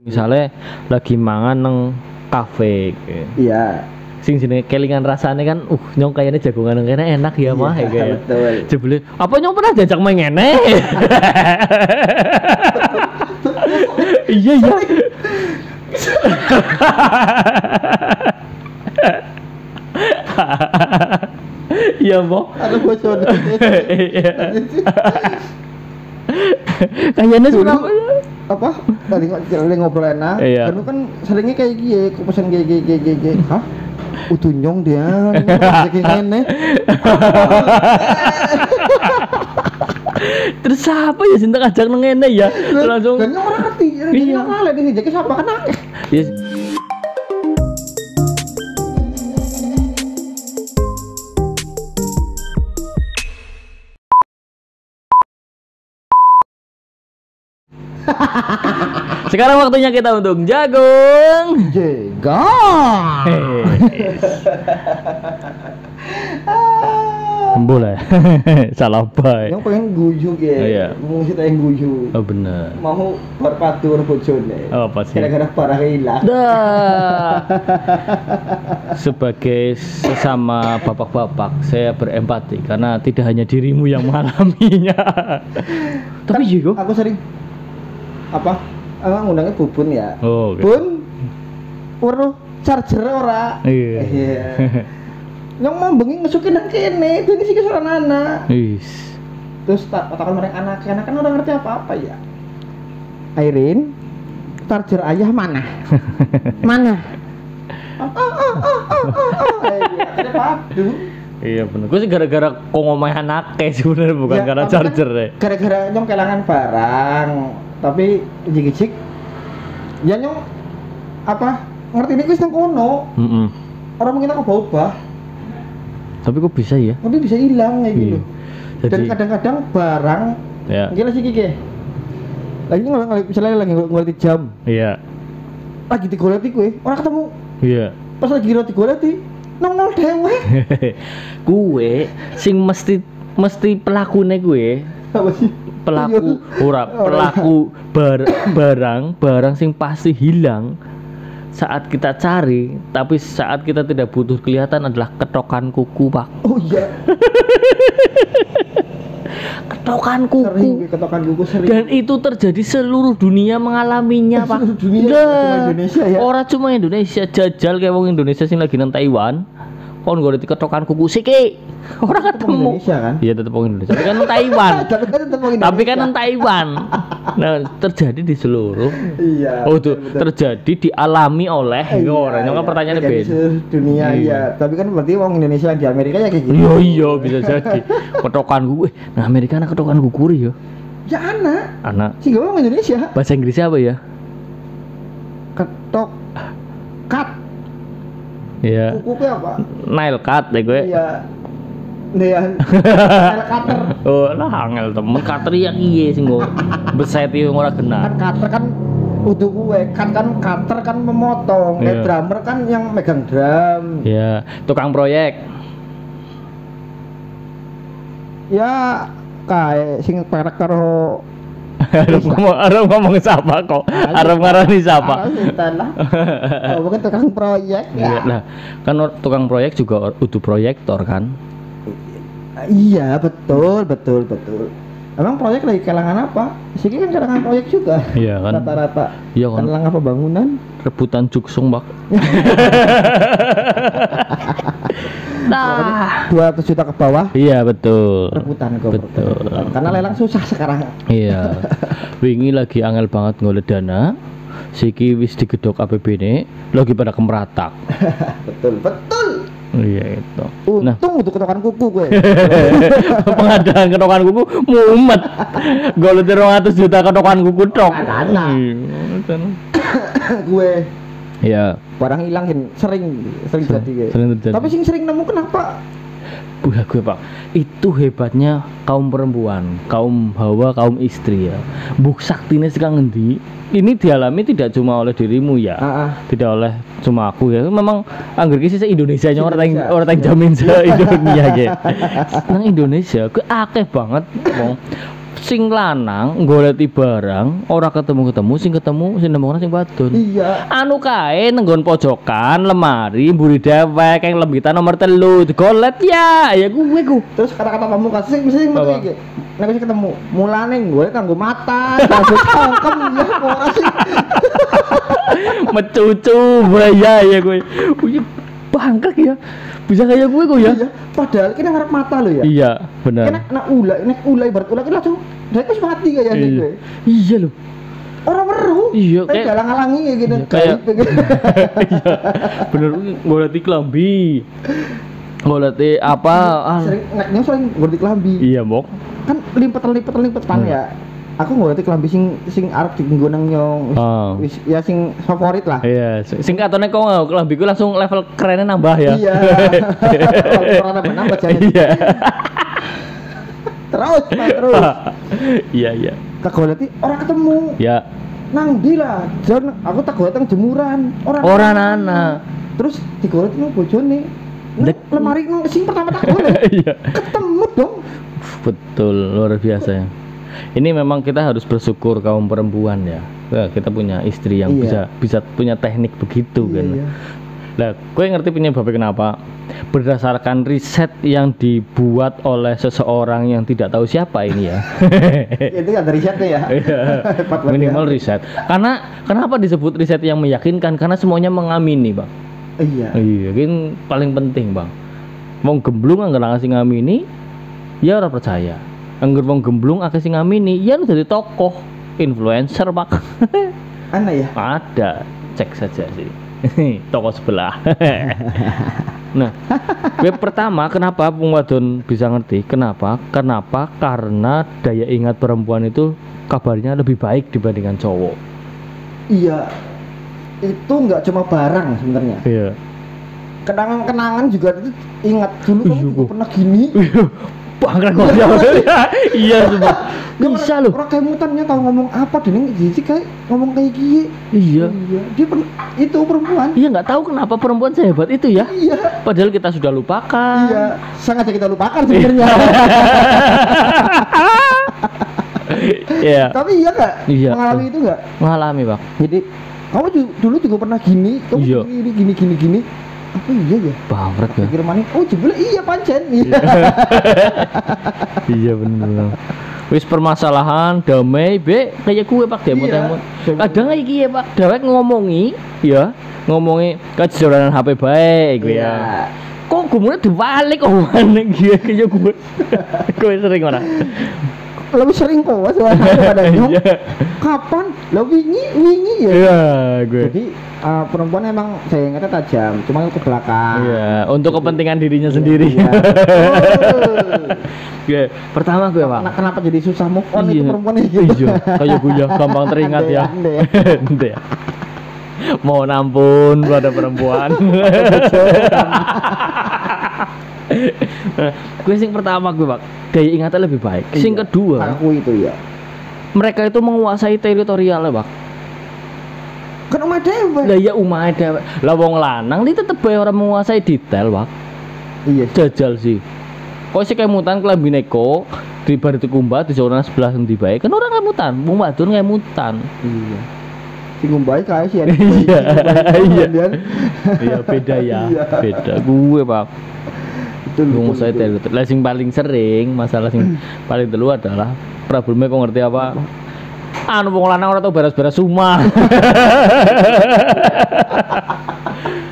Misalnya lagi mangan neng kafe. Iya. Sing jenenge kelingan rasane kan uh nyong kayaknya jagongan kayaknya enak ya mah ya kayak. betul. Jebule, apa nyong pernah jajak main ngene? iya iya. Iya, Mo. Ada bocor. Iya. Kayaknya Surabaya. Apa? Tadi ngobrol enak. Iya. Kan kan seringnya kayak gini, aku pesan gini gini gini gini. Hah? Utuh nyong dia, kayak ngene. Terus siapa ya sinta ajak nang ngene ya? Langsung Dan orang ngerti, Iya. iya. nyong kalah di sini, siapa kan akeh. ya Sekarang waktunya kita untuk jagung. Jegang. Boleh. Salah baik. Yang pengen guyu ya. Iya. Mau kita yang guyu. Oh benar. Mau berpatu bojone. Oh, apa sih? Gara-gara parah hilang. Dah. Sebagai sesama bapak-bapak, saya berempati karena tidak hanya dirimu yang mengalaminya. Tapi juga. Aku sering apa? Emang ngundangnya bubun ya. Oh, oke. Bun. Weruh charger ora. Iya. Iya. Yang mau bengi ngesukin nang kene, itu ini sih kesuran anak. Wis. Terus tak katakan mereka anak, anak kan orang ngerti apa-apa ya. Airin, charger ayah mana? mana? Iya, akhirnya padu. Iya benar. Gue sih gara-gara kok ngomongin anak kayak sebenarnya bukan Ya, karena kan charger ya. Gara-gara nyong kelangan barang, tapi jik-jik ya nyong apa ngerti ini wis nang kono. Mm-mm. Orang mungkin aku ubah, Tapi kok bisa ya? tapi bisa hilang kayak gitu. Iya. Dan Jadi kadang-kadang barang ya. gila sih kiki. Lagi ngel- ngel- misalnya lagi ngeliti jam, Iya. lagi digoleti gue, orang ketemu Iya. pas lagi gila digoleti, nongol dewe. gue sing mesti mesti pelakune gue Apa sih? Pelaku Iya. ora pelaku bar- barang barang sing pasti hilang saat kita cari tapi saat kita tidak butuh kelihatan adalah ketokan kuku pak Oh iya, ketokan sering kuku gue ketokan kuku sering. dan itu terjadi seluruh dunia mengalaminya pak Seluruh dunia, Lah, cuma Indonesia ya? orang cuma Indonesia jajal kayak wong Indonesia sing lagi nang Taiwan kon gue ketokan kuku siki orang ketemu Indonesia kan? iya tetep wong Indonesia tapi kan Taiwan Tapi kan orang tapi kan Taiwan nah terjadi di seluruh Iya. oh tuh terjadi dialami oleh Iya, orang kan iya. pertanyaannya Terjadi beda dunia Iya. iya. Tapi kan berarti orang Indonesia di Amerika ya kayak gitu. iya iya bisa jadi ketokan kuku eh, nah Amerika ana ketokan kuku ya Ya anak, anak sih orang Indonesia. bahasa Inggrisnya apa ya Ketok. Iya Kuku apa? nail cut deh gue Iya. Nean. Nail cutter. Oh, lah angel temen cutter ya iye sing go beset yo ora Kan kena. cutter kan udah gue kan kan cutter kan memotong Iya. kayak drummer kan yang megang drum Ya, tukang proyek. ya kayak sing perek karo Arep ngomong arep ngomong siapa kok? Arep ngarani siapa? Oh, bukan tukang proyek Iya ya lah, kan tukang proyek juga butuh proyektor kan? iya betul betul betul emang proyek lagi kalangan apa sih kan kalangan proyek juga Iya kan? rata-rata Iya kan? kalangan pembangunan Rebutan juksung, Bak. nah. 200 juta ke bawah Iya, betul. rebutan kok Betul. rebutan. karena lelang susah sekarang Iya. Wingi lagi angel banget ngoleh dana. Siki wis digedok APBD, lagi pada kemeratak. betul betul Iya itu. Nah, untung untuk ketokan kuku gue pengadaan ketokan kuku mumet. Golek 200 juta ketokan kuku tok. Makanya. Iya. gue Ya, barang hilang Hin. sering sering Sering- jadi gue sering terjadi. tapi sing sering nemu kenapa buah gue pak. Itu hebatnya kaum perempuan, kaum hawa, kaum istri ya. Buk saktine sekarang ngendi? Ini dialami tidak cuma oleh dirimu ya. ah. tidak oleh cuma aku ya memang anggur kisi se Indonesia nya orang orang jamin se Indonesia ya nang Indonesia ke akeh banget wong sing lanang goleti barang ora ketemu-ketemu sing ketemu sing nemokno sing wadon. iya. Anu kae nenggon pojokan lemari mburi dewek yang lembitan nomor telu digolet ya ya gue ku. Terus kata-kata sing mesti sing Apa? metu iki? Nek wis ketemu mulane gue kanggo mata kanggo cangkem ya kok ora sih. Mecucu bahaya ya gue Bangkrek ya bisa kayak gue ku ya iya padahal kita ngarep mata lo ya iya Kena benar nak ula, nek ula ibarat ula kita langsung dari wis mati kayak iya gitu. iya loh Orang weruh. Iya, kayak galang halangi kayak gitu. Iya, kayak- gitu. iya bener goleti kelambi goleti apa ah. sering neknya sering ngerti kelambi. iya mok Kan limpetan limpetan limpetan Hmm. ya. Aku ngerti kelambi sing sing arep dienggo nang nyong. Ah. Wis ya sing favorit lah. Iya, singkatannya kok nggak kelambiku langsung level kerennya nambah ya. Iya. Orang menang bacanya. Iya. Terus, Pak, terus. Iya, iya. Kagoleti orang ketemu. Ya, Nang ndi lah? Jan aku tak teng jemuran. Orang Orang ana. Terus digolek nang bojone. Nang Dek- lemari nang sing pertama tak golek. iya. Ketemu dong. Betul, luar biasa ya. Ini memang kita harus bersyukur kaum perempuan ya. Ya, kita punya istri yang Iya. bisa bisa punya teknik begitu kan. Iya. Nah, gue ngerti penyebabnya kenapa. Berdasarkan riset yang dibuat oleh seseorang yang tidak tahu siapa ini ya. Itu ada risetnya ya. Iya. Minimal ya. riset. Karena kenapa disebut riset yang meyakinkan? Karena semuanya mengamini, Bang. Iya. Iya, kan paling penting, Bang. Wong gemblung anggar ngasih ngamini, ya ora percaya. Angger wong gemblung akeh sing ngamini, ya lu jadi tokoh, influencer, Pak. Aneh ya. Ada, cek saja sih. Toko sebelah. nah, gue pertama kenapa wong wadon bisa ngerti? Kenapa? Kenapa? Karena daya ingat perempuan itu kabarnya lebih baik dibandingkan cowok. Iya. Itu nggak cuma barang sebenarnya. Iya. Kenangan-kenangan juga itu ingat dulu kamu Iya, juga pernah gini. Bangkrut kok ya. Iya, sumpah. Bisa loh. Orang kayak mutannya tahu ngomong apa dan jadi kayak ngomong kayak gini. Iya. Iya. Dia pernah itu perempuan. Iya nggak tahu kenapa perempuan sehebat itu ya. Iya. Padahal kita sudah lupakan. Iya. Sengaja kita lupakan sebenarnya. Iya. Tapi iya kak. Iya. Mengalami itu nggak? Mengalami bang. Jadi kamu dulu juga pernah gini, kamu Iya. gini gini gini gini. Apa iya ya? Bangkrut ya. Pikir mana? Oh jebule iya pancen. Iya. iya bener. Wis permasalahan damai be kayak gue pak demo Iya. demo. Kadang kayak gie pak dewek ngomongi ya ngomongi kejoranan HP baik gue Iya. ya. Kok gue mulai dibalik oh aneh gie kayak gue. gue sering mana? Lebih sering kok soalnya daripada nyong. Iya. Kapan? Lah wingi wingi ya. Iya gue. Jadi uh, perempuan emang saya ingatnya tajam, cuma ke belakang. Iya, untuk kepentingan dirinya sendiri. Iya. Gue pertama gue pak. Kenapa jadi susah move on itu Iya. perempuan itu? Iya, kayak gue ya gampang teringat ya. ya. Mau nampun pada perempuan. Gue sing pertama gue pak, daya ingatnya lebih baik. Sing Iya, kedua, Aku itu ya. mereka itu menguasai teritorialnya pak. Kan omah dewe. Lah ya umah ada, lah wong lanang ini tetep bae orang menguasai detail pak. Iya. Jajal sih. Kok sih kemutan kelambi neko di bar itu kumbat di zona sebelah endi bae. Kan orang kemutan, wong wadon kemutan. Iya. Sing ngumbai kae sih. Iya, iya. Iya beda ya, Iya. beda. Gue pak. Wong lucu, saya. Lah sing paling sering masalah sing paling telu adalah problemnya kok ngerti apa? Anu wong lanang ora tau beres-beres rumah.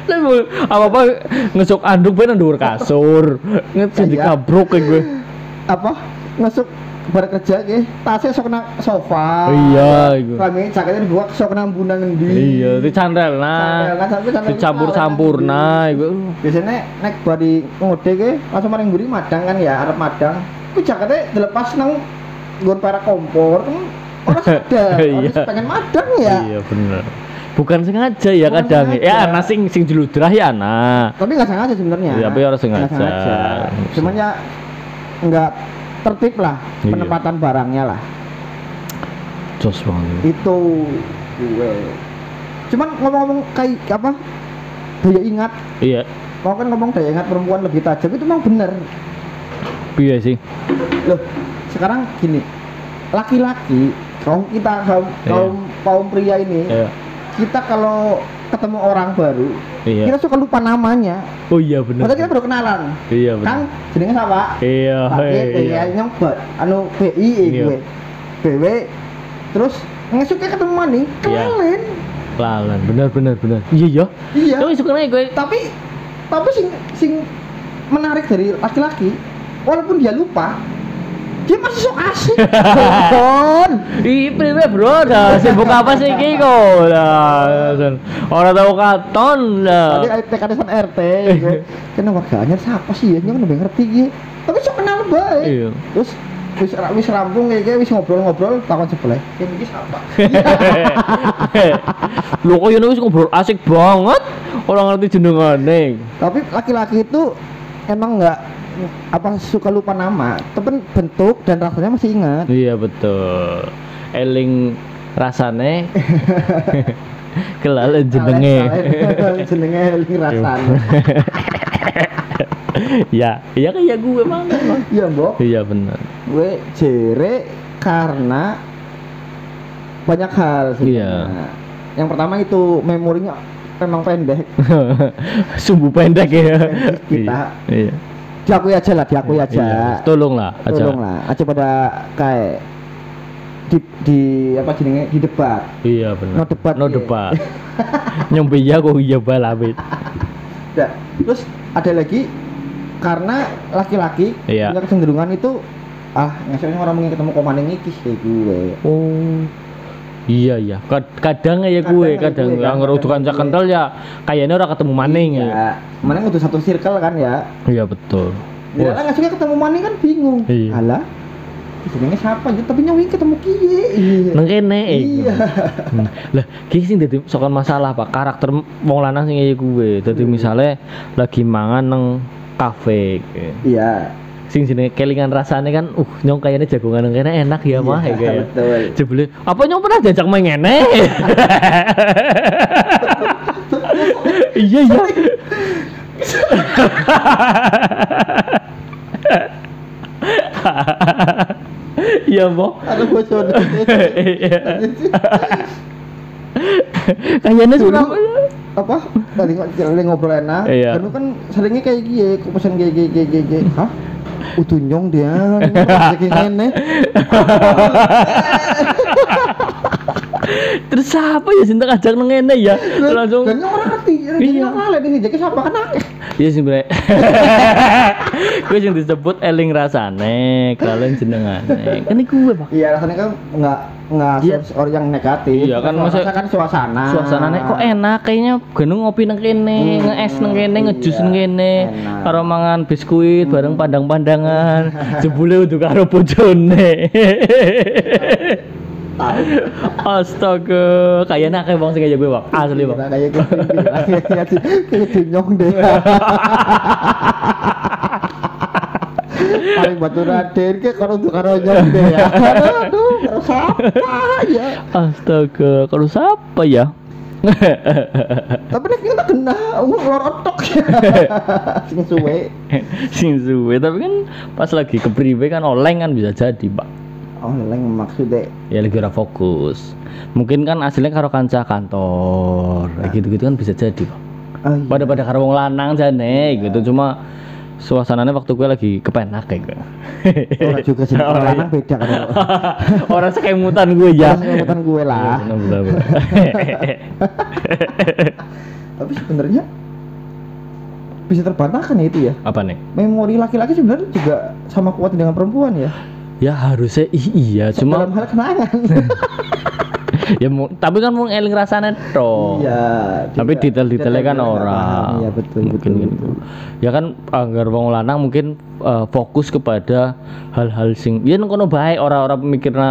Lah apa apa ngesok anduk ben nang dhuwur kasur. Jadi Iya. kabrok kayak gue. Apa? Ngesuk bar kerja ke tasnya sok nang sofa. Iya, iku. Kami jaketnya dibuka sok nang bunang ngendi. Iya, dicandel Sandal, nah. kan, sampai sandal Dicampur-campur ngendi. nah iku. biasanya nek bari ngode ke langsung maring mburi madang kan ya arep madang ku jaketnya dilepas nang nggon para kompor kan orang sadar Iya. orang pengen madang ya Iya bener. Bukan sengaja ya Bukan kadang. sengaja. Ya ana sing sing jeludrah ya ana. tapi nggak sengaja sebenarnya Iya, tapi orang sengaja. Sengaja cuman ya nggak tertib lah Iya. penempatan barangnya lah Jos banget. itu gue cuman ngomong-ngomong kayak apa daya ingat Iya, mau kan ngomong daya ingat perempuan lebih tajam itu memang bener iya sih. loh sekarang gini laki-laki kaum kita kaum Iya. kaum kaum pria ini Iya. kita kalau ketemu orang baru Iya. kita suka lupa namanya Oh iya bener. padahal kita baru kenalan Iya kang bener. jenenge siapa Iya. Iya, iya. iya. nyong ba- anu BI Iya. gue BW terus ngesuknya ketemu nih Iya. kenalin Lalan, bener bener bener. Iya ya. iya Tapi sebenarnya gue tapi tapi sing sing menarik dari laki-laki walaupun dia lupa dia masih sok asik Kon. Ih, priwe bro, dah sibuk apa sih iki kok? Lah, San. Ora tau katon tadi ada kadasan RT kena warganya siapa sih ya nyong udah ngerti gitu tapi sok kenal baik Iya. terus wis wis rampung kayak wis ngobrol-ngobrol takon sebelah kayak iki siapa Lho kok ini wis ngobrol asik banget. Orang ngerti jenengane. tapi laki-laki itu emang nggak apa suka lupa nama tapi bentuk dan rasanya masih ingat Iya betul. Eling rasane kelalen jenenge. Jenenge eling rasane ya, iya kayak gue banget. Bang. iya mbok Iya benar. gue jere karena banyak hal sih Iya. yang pertama itu memorinya memang pendek Sumbu pendek ya. Kita. Iya. Diakui aja lah diakui aja Iya. Tolonglah aja. tolong lah aja pada kayak di, di apa jenenge di debat Iya benar. No debat, No iya. debat. Nyombe ya kok iya balabit. Nah, terus ada lagi karena laki-laki Iya. punya kecenderungan itu ah ngasihnya orang mungkin ketemu komane ngikis kayak gue Oh. Iya iya. Kad- Kadang ya gue, ya kadang kan, ngerudu kanca kental ya kayaknya orang ketemu maning ya. mana udah satu circle kan ya Iya betul. Ya lah ngasihnya ketemu maning kan bingung Iya. alah jenenge siapa ya tapi nyawin ketemu kiye iya Nang kene eh. Iya. Hmm. Lah, ki sing dadi sokan masalah Pak, karakter wong lanang sing kaya gue. Dadi Hmm. misale lagi mangan nang kafe. iya Sing jenenge kelingan rasane kan uh nyong kayaknya jagongan kene enak ya mah ya kayak. betul Jebule, apa nyong pernah diajak main ngene? iya iya. Iya, Mbok. ada bocor Iya. Kayaknya sudah apa? Tadi lagi ngobrol enak. Iya. kan kan seringnya kayak gini kok pesan gini gini gini gini. Hah? Utuh nyong dia. Kayak ngene Terus siapa ya sinta ajak nang ngene ya? Langsung dan orang Iya. iya kalah di jadi siapa akeh Iya sih bre. Gue yang disebut eling rasane, kalian jenengane. Kan gue, Pak. iya rasanya kan nggak nggak Iya. orang yang negatif Iya, kan Suasana maksud- kan suasana Suasananya kok enak kayaknya gendung ngopi nang kene, Hmm, ngees nang kene, ngejus iya, nang kene, karo mangan biskuit bareng pandang-pandangan. Jebule udah karo bojone. Astaga, kayaknya akeh wong sing kaya gue, Pak. Asli. Iya, kayak gitu kayak kayak di nyong deh paling batu raden ke karo untuk karo nyong deh ya aduh karo siapa ya Astaga, kalau siapa ya? tapi nek kita kena umur lor otok sing suwe Sing suwe, tapi kan pas lagi kepriwe kan oleng kan bisa jadi, Pak. Oh leng maksudnya Ya lagi ora fokus. Mungkin kan aslinya karo kanca kantor, kayak gitu-gitu kan bisa jadi, Pak. oh, iya. Pada pada karo wong lanang jane gitu, cuma suasananya waktu gue lagi kepenak kayak gitu. Orang juga sih Oh, orang iya. lanang beda kan Orang sekemutan gue ya. Orang sekemutan gue lah. Iya, tapi sebenarnya bisa terbantahkan ya itu ya Apa nih? memori laki-laki sebenarnya juga sama kuat dengan perempuan ya Ya harusnya iya, cuma dalam hal kenangan ya tapi kan mau eling rasanya toh. iya tapi detail-detailnya kan orang iya betul mungkin betul, gitu. ya kan agar wong lanang mungkin eh, fokus kepada hal-hal sing ya kono bae orang-orang pemikirna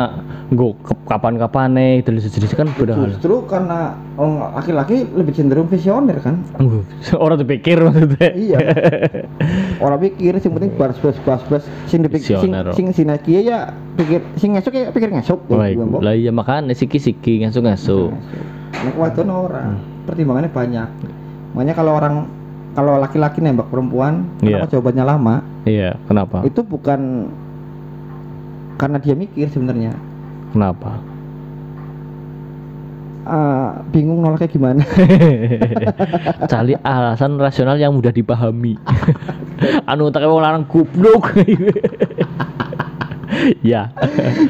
nggo ke- kapan-kapan nih dari sejenis kan beda hal. Justru karena orang laki-laki lebih cenderung visioner kan? Uh, orang dipikir maksudnya. Iya. Orang pikir sing penting balas balas balas balas sing dipikir sing sing sinaki ya pikir sing ngesuk ya pikir ngesuk. Lah iya makanya siki-siki ngasuk-ngasuk Nek wadon orang Hmm. pertimbangannya banyak makanya kalau orang kalau laki-laki nembak perempuan Iya. kenapa jawabannya lama iya kenapa itu bukan karena dia mikir sebenarnya Kenapa? Eh, bingung nolaknya gimana Cari alasan rasional yang mudah dipahami. anu tak wong lanang goblok. ya.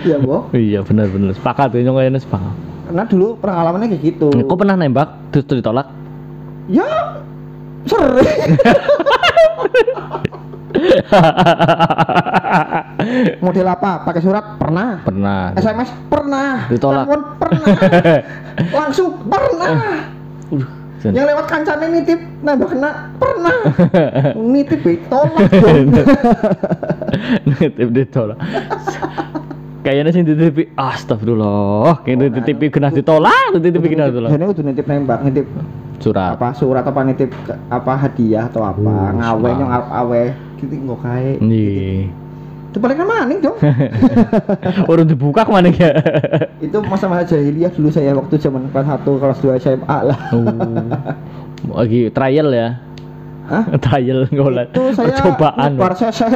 ya boh Iya benar-benar sepakat ya nyong kayaknya sepakat. karena dulu pengalamannya kayak gitu. Kok pernah nembak? Terus ditolak? ya sering. Model apa? Pakai surat? Pernah. Pernah. SMS pernah. Ditolak. telepon? Pernah. Langsung? Pernah Yang lewat kancane nitip nambah kena pernah nitip ditolak. Nitip ditolak. Kayaknya sih titipi astagfirullah. Kayak titipi kena ditolak, titipi kena ditolak. Jadi udah nitip nembak nitip Surat. apa surat apa nitip apa hadiah atau apa ngawe nyong arep awe gitu nggak kae Nih. Paling maning dong Orang dibuka ke mana ya? itu masa-masa jahiliyah dulu saya waktu zaman kelas 1 kelas 2 SMA lah Oh. Lagi trial ya. Hah? trial ngolah. itu saya Percobaan. nyebar seser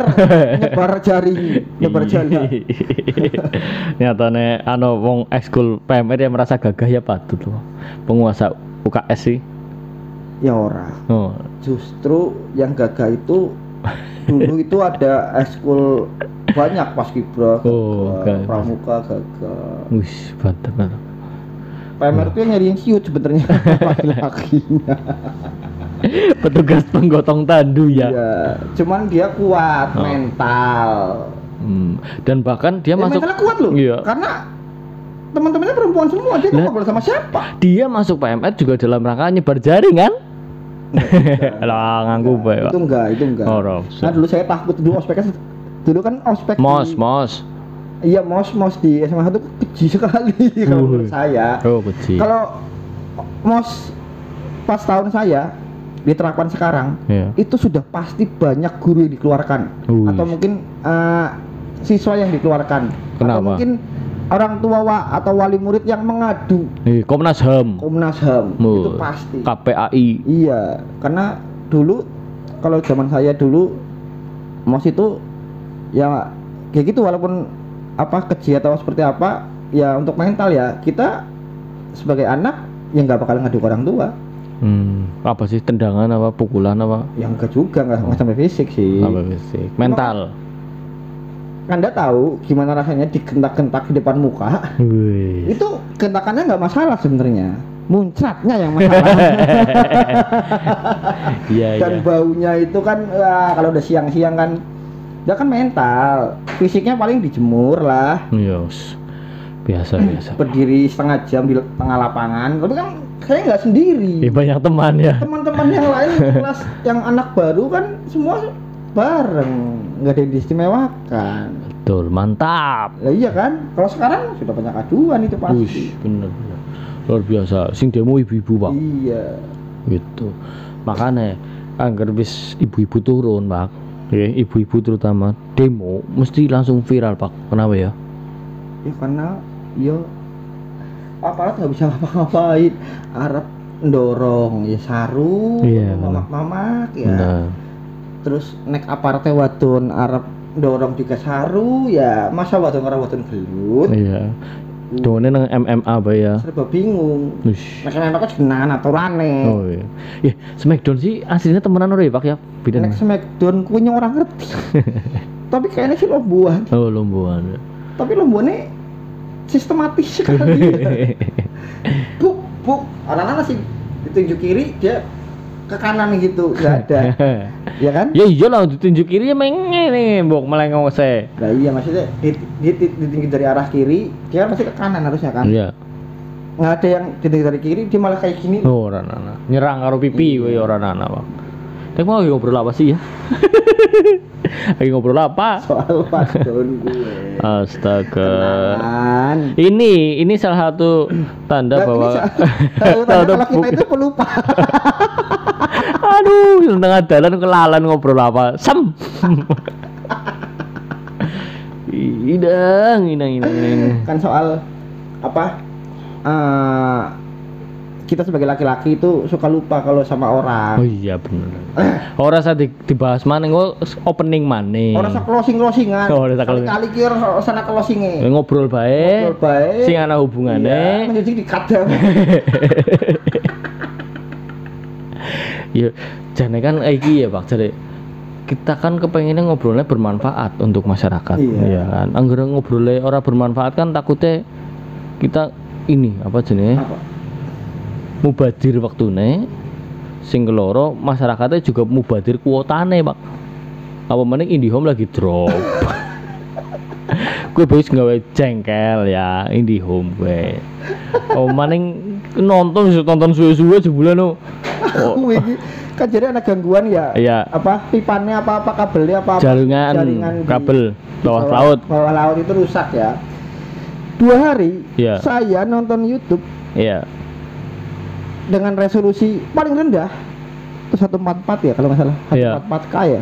nyebar jaring nyebar jala Nyatane anu wong ekskul PMR yang merasa gagah ya patut loh. Penguasa UKS sih. ya ora Oh. justru yang gagah itu dulu itu ada ekskul banyak pas kibra Oh, gagah. pramuka gagah Wih, mantap mantap. PMR itu yang nyari yang cute sebenarnya laki-lakinya Petugas penggotong tandu ya. Iya, cuman dia kuat Oh. mental. Hmm. Dan bahkan dia Dia masuk mentalnya kuat loh. Iya. Karena teman-temannya perempuan semua, dia nggak ngobrol sama siapa. dia masuk PMR juga dalam rangka nyebar jaring kan? Lah nganggu bae, Pak. Itu enggak, itu enggak. Oh, Rob. Nah dulu saya takut dulu ospeknya dulu kan ospek Mos, di- mos. Iya mos mos di SMA itu keji sekali kalau menurut saya. Oh, kecil. Kalau mos pas tahun saya diterapkan sekarang Iya. itu sudah pasti banyak guru yang dikeluarkan Wih. atau mungkin eh, siswa yang dikeluarkan atau Kenapa? mungkin orang tua wa- atau wali murid yang mengadu Eh, Komnas HAM. Komnas HAM itu pasti KPAI. iya karena dulu kalau zaman saya dulu mos itu ya kayak gitu walaupun apa keji atau seperti apa ya untuk mental ya kita sebagai anak ya nggak bakal ngadu ke orang tua Hmm, apa sih tendangan apa pukulan apa? yang enggak juga nggak nggak sampai fisik sih Apa fisik? Mental. Anda tahu gimana rasanya digentak-gentak di depan muka Wih. itu gentakannya nggak masalah sebenarnya muncratnya yang masalah Iya, dan iya. baunya itu kan wah, kalau udah siang-siang kan dia kan mental fisiknya paling dijemur lah Yos. Biasa biasa. berdiri setengah jam di tengah lapangan tapi kan saya nggak sendiri Eh, banyak teman ya. teman-teman yang lain kelas yang anak baru kan semua bareng nggak ada yang diistimewakan Betul, mantap. Lah iya kan kalau sekarang sudah banyak aduan itu pasti Wih, bener bener. Luar biasa. Sing demo ibu-ibu, Pak. iya Gitu. Makanya agar bis ibu-ibu turun, Pak. Ya, ibu-ibu terutama demo mesti langsung viral, Pak. Kenapa ya? ya karena ya aparat nggak bisa ngapa-ngapain Arab ndorong ya saru Iya, mamak-mamak ya Benar. Terus nek aparatnya wadon Arab ndorong juga saru ya masa wadon orang wadon gelut Iya. Done nang MMA, Pak ya. serba bingung Wih. nek nek kok jenengan aturane Oh iya. Ya, Smackdown sih aslinya temenan ora ya, Pak ya? Beda. nek smackdown kuwi orang ngerti tapi kayaknya sih lombuan Oh, lombuan. tapi lombuannya sistematis sekali buk buk anak-anak sih ditunjuk kiri dia ke kanan gitu nggak ada ya kan ya iya lah ditunjuk kiri ya mengene mbok melengong se. nah iya maksudnya di, di, di, ditunjuk dari arah kiri dia pasti ke kanan harusnya kan Iya. nggak ada yang ditunjuk dari kiri dia malah kayak gini Oh, ora nana. Nyerang karo pipi kowe ora nana, Pak. Tapi mau lagi ngobrol apa sih ya? lagi ngobrol apa? soal wadon gue Astaga. Kenalan. Ini ini salah satu tanda bahwa ini sa- kalau tanda kalau kita itu pelupa Aduh, di tengah jalan kelalan ngobrol apa? Sem. idang, idang, idang, idang. kan soal apa eh kita sebagai laki-laki itu suka lupa kalau sama Oh orang. iya bener. Ora usah di, dibahas mana kok opening mana. Orang usah closing closingan. Oh, ora usah closing. Kali kira sana closingnya. ngobrol bae. Ngobrol bae. Sing ana hubungane. Iya, menjadi dikadang. ya jane kan iki ya Pak. Jare kita kan kepengennya ngobrolnya bermanfaat untuk masyarakat Iya. ya kan? Anggere ngobrolnya orang bermanfaat kan takutnya kita ini apa jenis Apa? mubadir waktune sing keloro masyarakatnya juga mubadir kuotane Pak. Apa mending IndiHome lagi drop. Gue bisa gawe jengkel ya IndiHome gue oh maning nonton bisa tonton suwe-suwe sebulan no oh, Aku ini kan jadi ada gangguan ya. Iya. Apa pipannya apa apa kabelnya apa apa jaringan, di kabel bawah laut Bawah laut itu rusak ya. Dua hari Iya. saya nonton YouTube iya dengan resolusi paling rendah itu 144 ya kalau nggak salah Iya. 144 k ya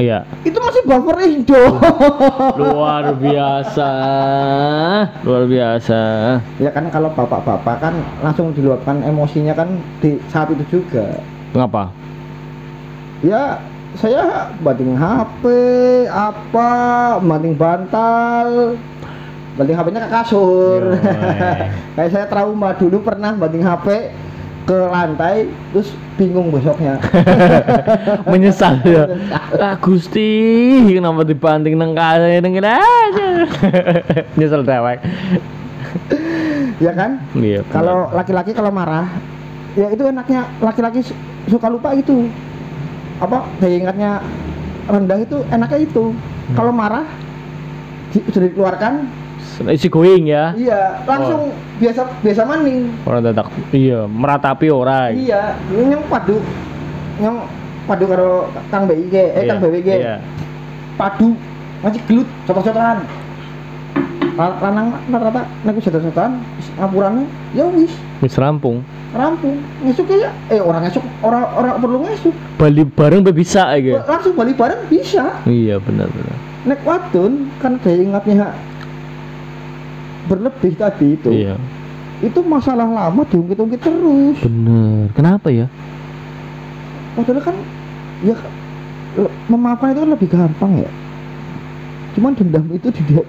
iya. Itu masih buffer Indo luar biasa. Luar biasa. Ya kan kalau bapak-bapak kan langsung diluapkan emosinya kan di saat itu juga. Ngapa ya saya banting HP apa banting bantal. Banting HP-nya ke kasur. Kayak saya trauma dulu pernah banting HP ke lantai terus bingung besoknya. Menyesal ya. Ah Gusti kenapa dibanting nang kaya dengan aja? Nyesel dewek. Ya kan? Iya kalau laki-laki kalau marah ya itu enaknya laki-laki su- suka lupa itu. Apa daya ingatnya rendah itu enaknya itu. Hmm. kalau marah sudah dikeluarkan isi going ya. Iya langsung biasa biasa maning. Orang tetak iya meratapi orang. Iya ini yang padu yang padu karo kang BIG eh kang BWG iya. Padu masih gelut contoh-contohan Lan- lanang rata-rata nek wis contoh-contohan ngapurannya ya wis. Wis rampung. Rampung. Ngesuk ya eh orang ngesuk orang orang perlu ngesuk. Bali bareng be bisa ya langsung balik bareng bisa. Iya benar benar. Nek wadon kan daya ingatnya berlebih tadi itu iya. itu masalah lama diungkit-ungkit terus. Bener. Kenapa ya? Padahal kan ya memaafkan itu kan lebih gampang ya. Cuman dendam itu tidak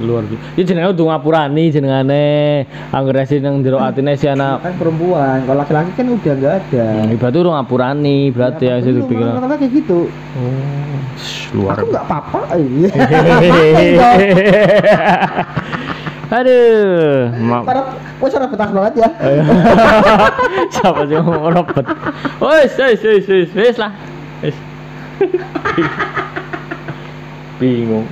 luar biasa ini jenenge udah ngapurani jenengane. Angger si nang jero atine si anak kan perempuan kalau laki-laki kan udah nggak ada. Hmm, berarti udah ngapurani berarti ya, sih belum, pikir rata-rata kayak gitu? Oh luar aku nggak apa-apa iya aduh. Ma Para, wes ora betah banget ya. siapa sih mau robot wes wes wes wes wes lah. Wes. Bingung